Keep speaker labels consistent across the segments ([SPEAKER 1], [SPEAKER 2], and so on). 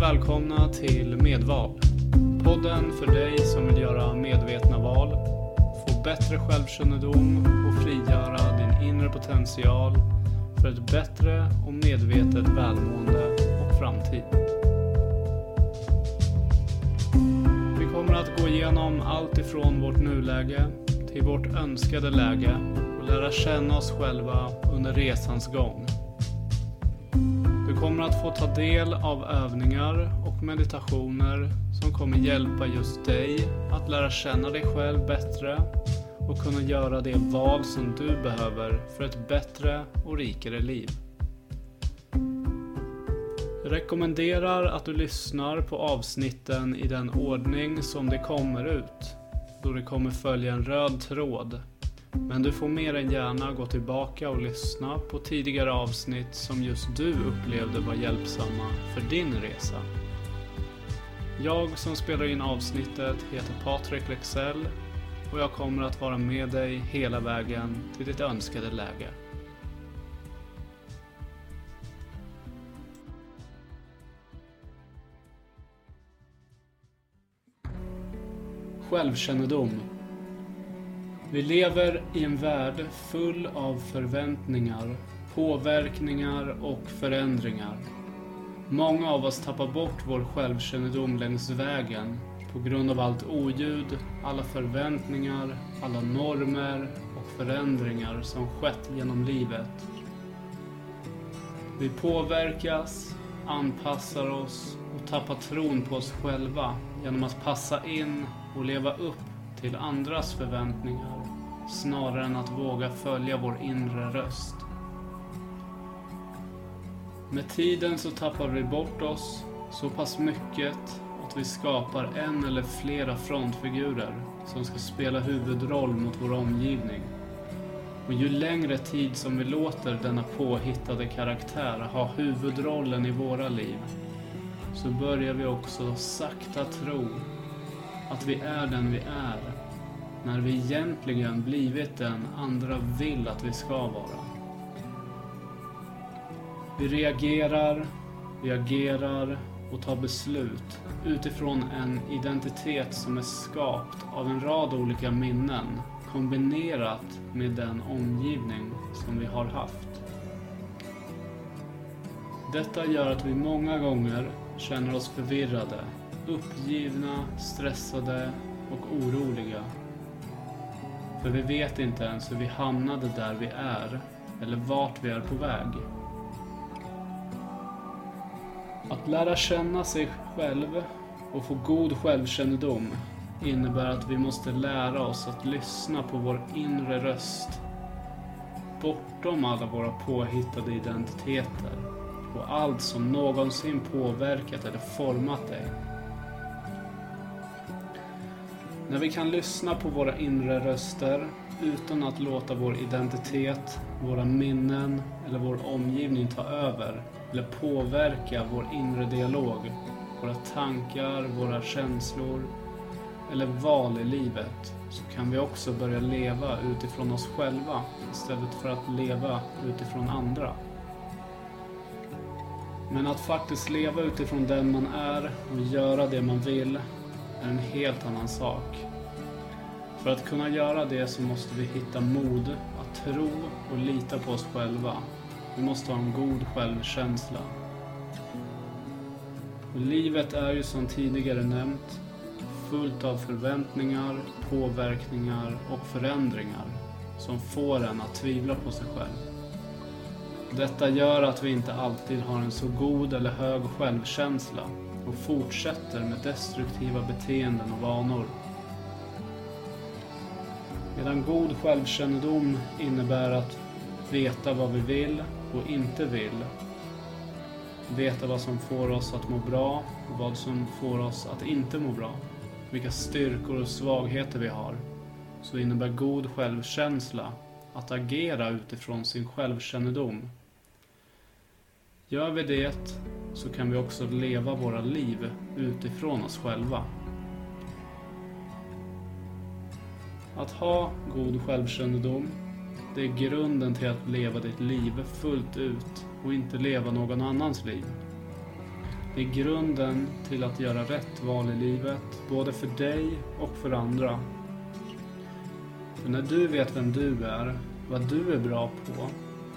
[SPEAKER 1] välkomna till Medval. Podden för dig som vill göra medvetna val, få bättre självkännedom och frigöra din inre potential för ett bättre och medvetet välmående och framtid. Vi kommer att gå igenom allt ifrån vårt nuläge till vårt önskade läge och lära känna oss själva under resans gång. Du kommer att få ta del av övningar och meditationer som kommer hjälpa just dig att lära känna dig själv bättre och kunna göra det val som du behöver för ett bättre och rikare liv. Jag rekommenderar att du lyssnar på avsnitten i den ordning som de kommer ut, då det kommer följa en röd tråd men du får mer än gärna gå tillbaka och lyssna på tidigare avsnitt som just du upplevde var hjälpsamma för din resa. Jag som spelar in avsnittet heter Patrik Lexell och jag kommer att vara med dig hela vägen till ditt önskade läge. Självkännedom vi lever i en värld full av förväntningar, påverkningar och förändringar. Många av oss tappar bort vår självkännedom längs vägen på grund av allt oljud, alla förväntningar, alla normer och förändringar som skett genom livet. Vi påverkas, anpassar oss och tappar tron på oss själva genom att passa in och leva upp till andras förväntningar snarare än att våga följa vår inre röst. Med tiden så tappar vi bort oss så pass mycket att vi skapar en eller flera frontfigurer som ska spela huvudroll mot vår omgivning. Och ju längre tid som vi låter denna påhittade karaktär ha huvudrollen i våra liv så börjar vi också sakta tro att vi är den vi är när vi egentligen blivit den andra vill att vi ska vara. Vi reagerar, vi agerar och tar beslut utifrån en identitet som är skapt av en rad olika minnen kombinerat med den omgivning som vi har haft. Detta gör att vi många gånger känner oss förvirrade, uppgivna, stressade och oroliga för vi vet inte ens hur vi hamnade där vi är eller vart vi är på väg. Att lära känna sig själv och få god självkännedom innebär att vi måste lära oss att lyssna på vår inre röst. Bortom alla våra påhittade identiteter och allt som någonsin påverkat eller format dig. När vi kan lyssna på våra inre röster utan att låta vår identitet, våra minnen eller vår omgivning ta över eller påverka vår inre dialog, våra tankar, våra känslor eller val i livet så kan vi också börja leva utifrån oss själva istället för att leva utifrån andra. Men att faktiskt leva utifrån den man är och göra det man vill är en helt annan sak. För att kunna göra det så måste vi hitta mod att tro och lita på oss själva. Vi måste ha en god självkänsla. Och livet är ju som tidigare nämnt fullt av förväntningar, påverkningar och förändringar som får en att tvivla på sig själv. Detta gör att vi inte alltid har en så god eller hög självkänsla och fortsätter med destruktiva beteenden och vanor. Medan god självkännedom innebär att veta vad vi vill och inte vill. Veta vad som får oss att må bra och vad som får oss att inte må bra. Vilka styrkor och svagheter vi har. Så innebär god självkänsla att agera utifrån sin självkännedom Gör vi det så kan vi också leva våra liv utifrån oss själva. Att ha god självkännedom, det är grunden till att leva ditt liv fullt ut och inte leva någon annans liv. Det är grunden till att göra rätt val i livet, både för dig och för andra. För när du vet vem du är, vad du är bra på,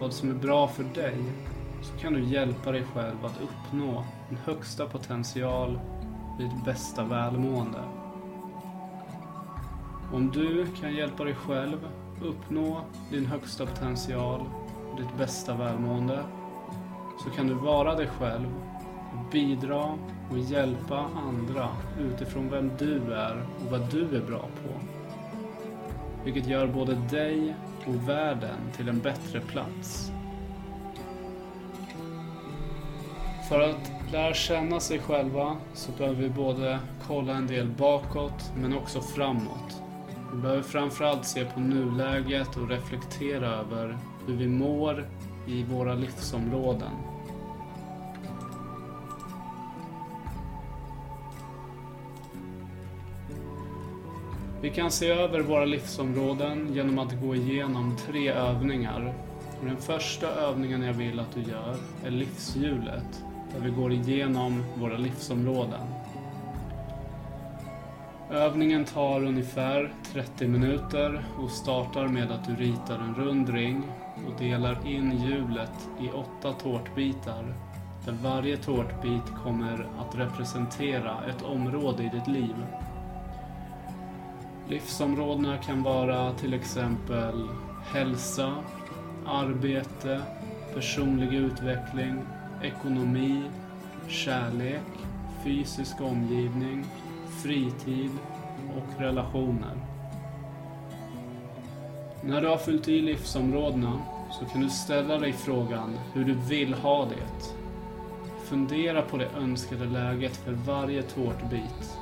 [SPEAKER 1] vad som är bra för dig, så kan du hjälpa dig själv att uppnå din högsta potential och ditt bästa välmående. Om du kan hjälpa dig själv uppnå din högsta potential och ditt bästa välmående så kan du vara dig själv och bidra och hjälpa andra utifrån vem du är och vad du är bra på. Vilket gör både dig och världen till en bättre plats. För att lära känna sig själva så behöver vi både kolla en del bakåt men också framåt. Vi behöver framförallt se på nuläget och reflektera över hur vi mår i våra livsområden. Vi kan se över våra livsområden genom att gå igenom tre övningar. Den första övningen jag vill att du gör är livshjulet, där vi går igenom våra livsområden. Övningen tar ungefär 30 minuter och startar med att du ritar en rund ring och delar in hjulet i åtta tårtbitar där varje tårtbit kommer att representera ett område i ditt liv. Livsområdena kan vara till exempel hälsa, arbete, personlig utveckling, ekonomi, kärlek, fysisk omgivning, fritid och relationer. När du har fyllt i livsområdena så kan du ställa dig frågan hur du vill ha det. Fundera på det önskade läget för varje tårtbit.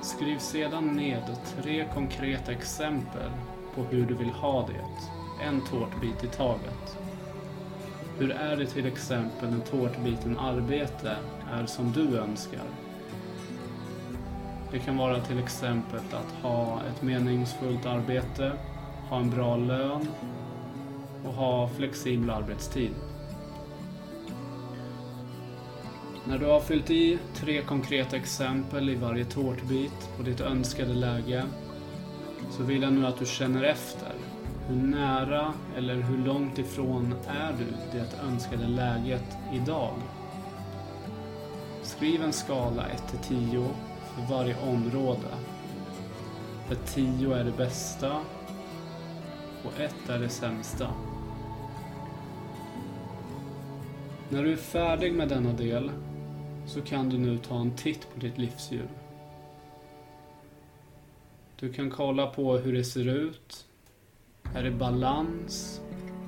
[SPEAKER 1] Skriv sedan ned tre konkreta exempel på hur du vill ha det, en tårtbit i taget. Hur är det till exempel när tårtbiten arbete är som du önskar? Det kan vara till exempel att ha ett meningsfullt arbete, ha en bra lön och ha flexibel arbetstid. När du har fyllt i tre konkreta exempel i varje tårtbit på ditt önskade läge så vill jag nu att du känner efter. Hur nära eller hur långt ifrån är du det önskade läget idag? Skriv en skala 1-10 för varje område. Där 10 är det bästa och 1 är det sämsta. När du är färdig med denna del så kan du nu ta en titt på ditt livshjul. Du kan kolla på hur det ser ut. Är det balans?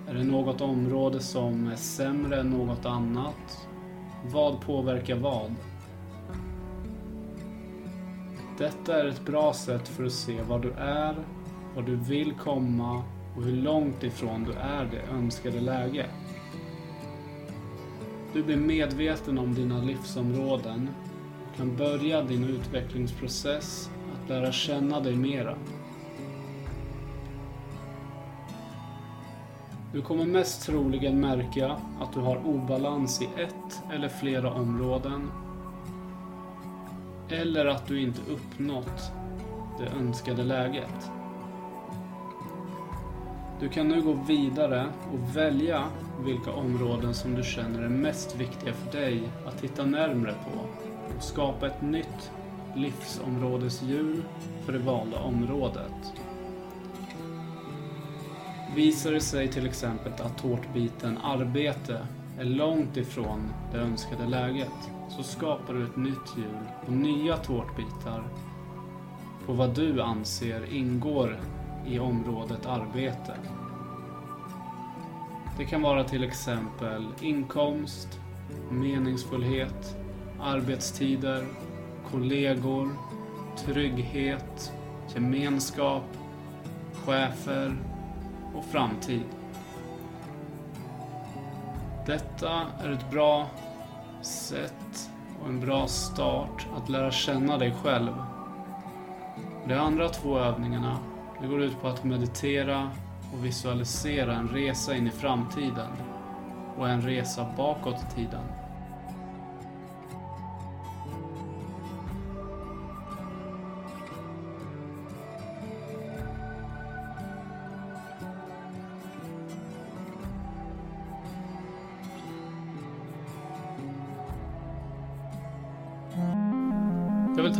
[SPEAKER 1] Är det något område som är sämre än något annat? Vad påverkar vad? Detta är ett bra sätt för att se var du är, var du vill komma och hur långt ifrån du är det önskade läget. Du blir medveten om dina livsområden och kan börja din utvecklingsprocess att lära känna dig mera. Du kommer mest troligen märka att du har obalans i ett eller flera områden eller att du inte uppnått det önskade läget. Du kan nu gå vidare och välja vilka områden som du känner är mest viktiga för dig att titta närmre på och skapa ett nytt livsområdeshjul för det valda området. Visar det sig till exempel att tårtbiten arbete är långt ifrån det önskade läget så skapar du ett nytt hjul och nya tårtbitar på vad du anser ingår i området arbete. Det kan vara till exempel inkomst, meningsfullhet, arbetstider, kollegor, trygghet, gemenskap, chefer och framtid. Detta är ett bra sätt och en bra start att lära känna dig själv. De andra två övningarna det går ut på att meditera och visualisera en resa in i framtiden och en resa bakåt i tiden.